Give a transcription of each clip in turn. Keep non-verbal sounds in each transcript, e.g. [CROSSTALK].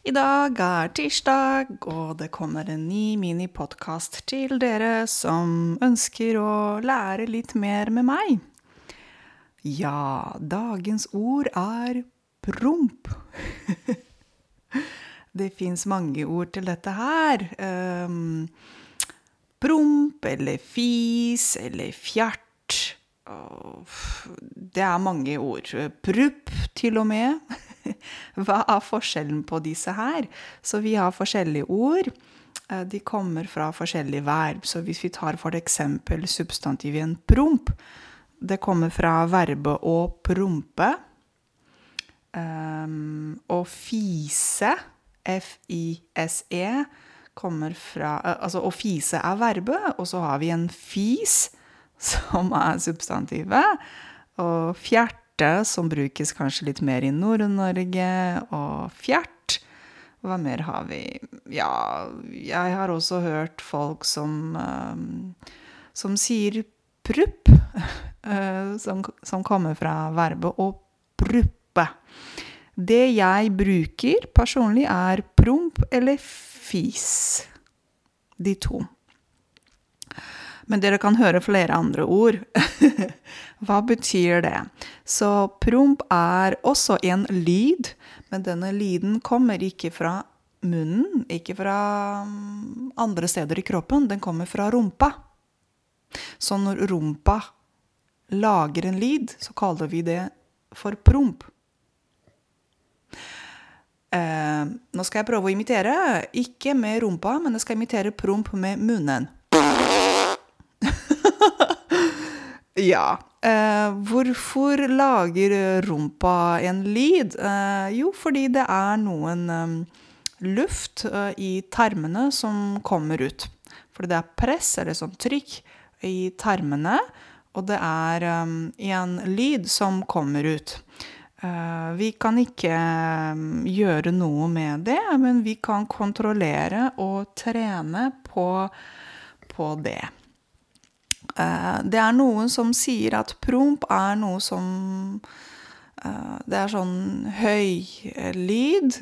I dag er tirsdag, og det kommer en ny minipodkast til dere som ønsker å lære litt mer med meg. Ja, dagens ord er promp. [LAUGHS] det fins mange ord til dette her. Um, promp eller fis eller fjert. Det er mange ord. Prupp, til og med. [LAUGHS] Hva er forskjellen på disse her? Så vi har forskjellige ord. Eh, de kommer fra forskjellige verb. Så hvis vi tar f.eks. substantivet en promp, det kommer fra verbet å prompe. Um, og fise, F-I-S-E, kommer fra uh, Altså å fise er verbet, og så har vi en fis, [LAUGHS] som er substantivet. Og fjert hjerte, som brukes kanskje litt mer i Nord-Norge, og fjert. Hva mer har vi? Ja, jeg har også hørt folk som, um, som sier prupp, uh, [LAUGHS] som, som, kommer fra verbet å pruppe. Det jeg bruker personlig, er promp eller fis. De to. Men dere kan høre flere andre ord. [LAUGHS] Hva betyr det? Så promp er også en lyd, men denne lyden kommer ikke fra munnen, ikke fra mm, andre steder i kroppen. Den kommer fra rumpa. Så når rumpa lager en lyd, så kaller vi det for promp. Eh, nå skal jeg prøve å imitere. Ikke med rumpa, men jeg skal imitere promp med munnen. [LAUGHS] ja. Eh, hvorfor lager rumpa en lyd? Eh, jo, fordi det er noen um, luft uh, i tarmene som kommer ut. Fordi det er press, eller sånn trykk, i tarmene. Og det er um, en lyd som kommer ut. Uh, vi kan ikke gjøre noe med det, men vi kan kontrollere og trene på, på det. Eh, det er noen som sier at promp er noe som eh, Det er sånn høy lyd.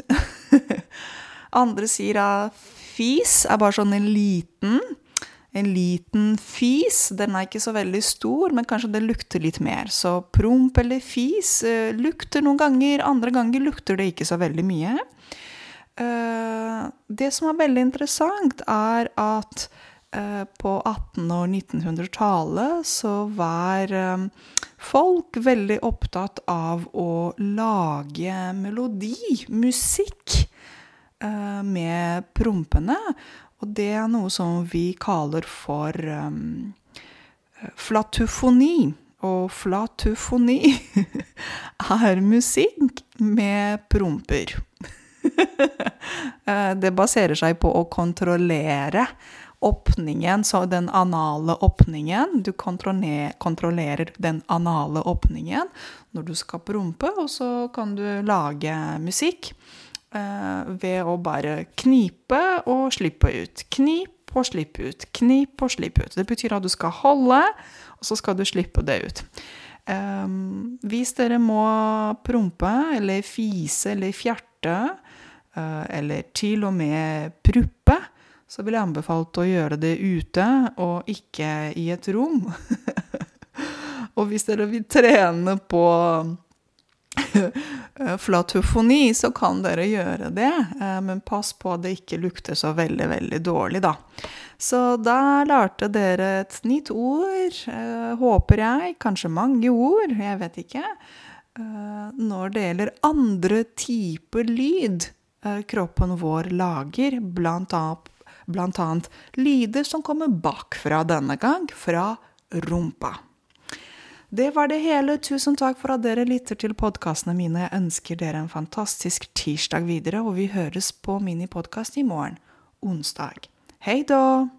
[LAUGHS] Andre sier at fis er bare sånn en liten en liten fis. Den er ikke så veldig stor, men kanskje det lukter litt mer. Så promp eller fis lukter noen ganger, andre ganger lukter det ikke så veldig mye. Det som er veldig interessant, er at Eh, på 1800- og 1900-tallet så var eh, folk veldig opptatt av å lage melodi, musikk, eh, med prompene. Og det er noe som vi kaller for um, flatufoni. Og flatufoni [LAUGHS] er musikk med promper. [LAUGHS] det baserer seg på å kontrollere åpningen, så den anale åpningen Du kontrollerer den anale åpningen når du skal prompe, og så kan du lage musikk eh, ved å bare knipe og slippe ut. Knip og slipp ut. Knip og slipp ut. Det betyr at du skal holde, og så skal du slippe det ut. Eh, hvis dere må prompe eller fise eller fjerte, eh, eller til og med pruppe, så vil jeg anbefale å gjøre det ute og ikke i et rom. [LAUGHS] og hvis dere vil trene på [LAUGHS] flatufoni, så kan dere gjøre det. Eh, men pass på at det ikke lukter så veldig, veldig dårlig, da. Så da lærte dere et nytt ord, eh, håper jeg. Kanskje mange ord, jeg vet ikke. Eh, når det gjelder andre typer lyd kroppen vår lager, blant annet bl.a. lyder som kommer bakfra denne gang, fra rumpa. Det var det hele. Tusen takk for at dere lytter til podkastene mine. Jeg ønsker dere en fantastisk tirsdag videre, og vi høres på minipodkast i morgen, onsdag. Hei da!